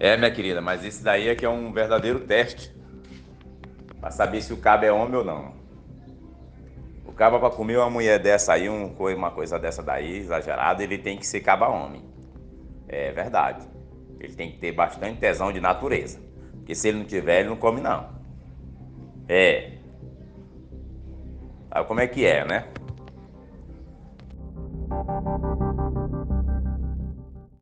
É, minha querida, mas isso daí é que é um verdadeiro teste para saber se o cabo é homem ou não. O cabo para comer uma mulher dessa aí, uma coisa dessa daí, exagerada, ele tem que ser caba homem. É verdade. Ele tem que ter bastante tesão de natureza. Porque se ele não tiver, ele não come não. É. Sabe como é que é, né?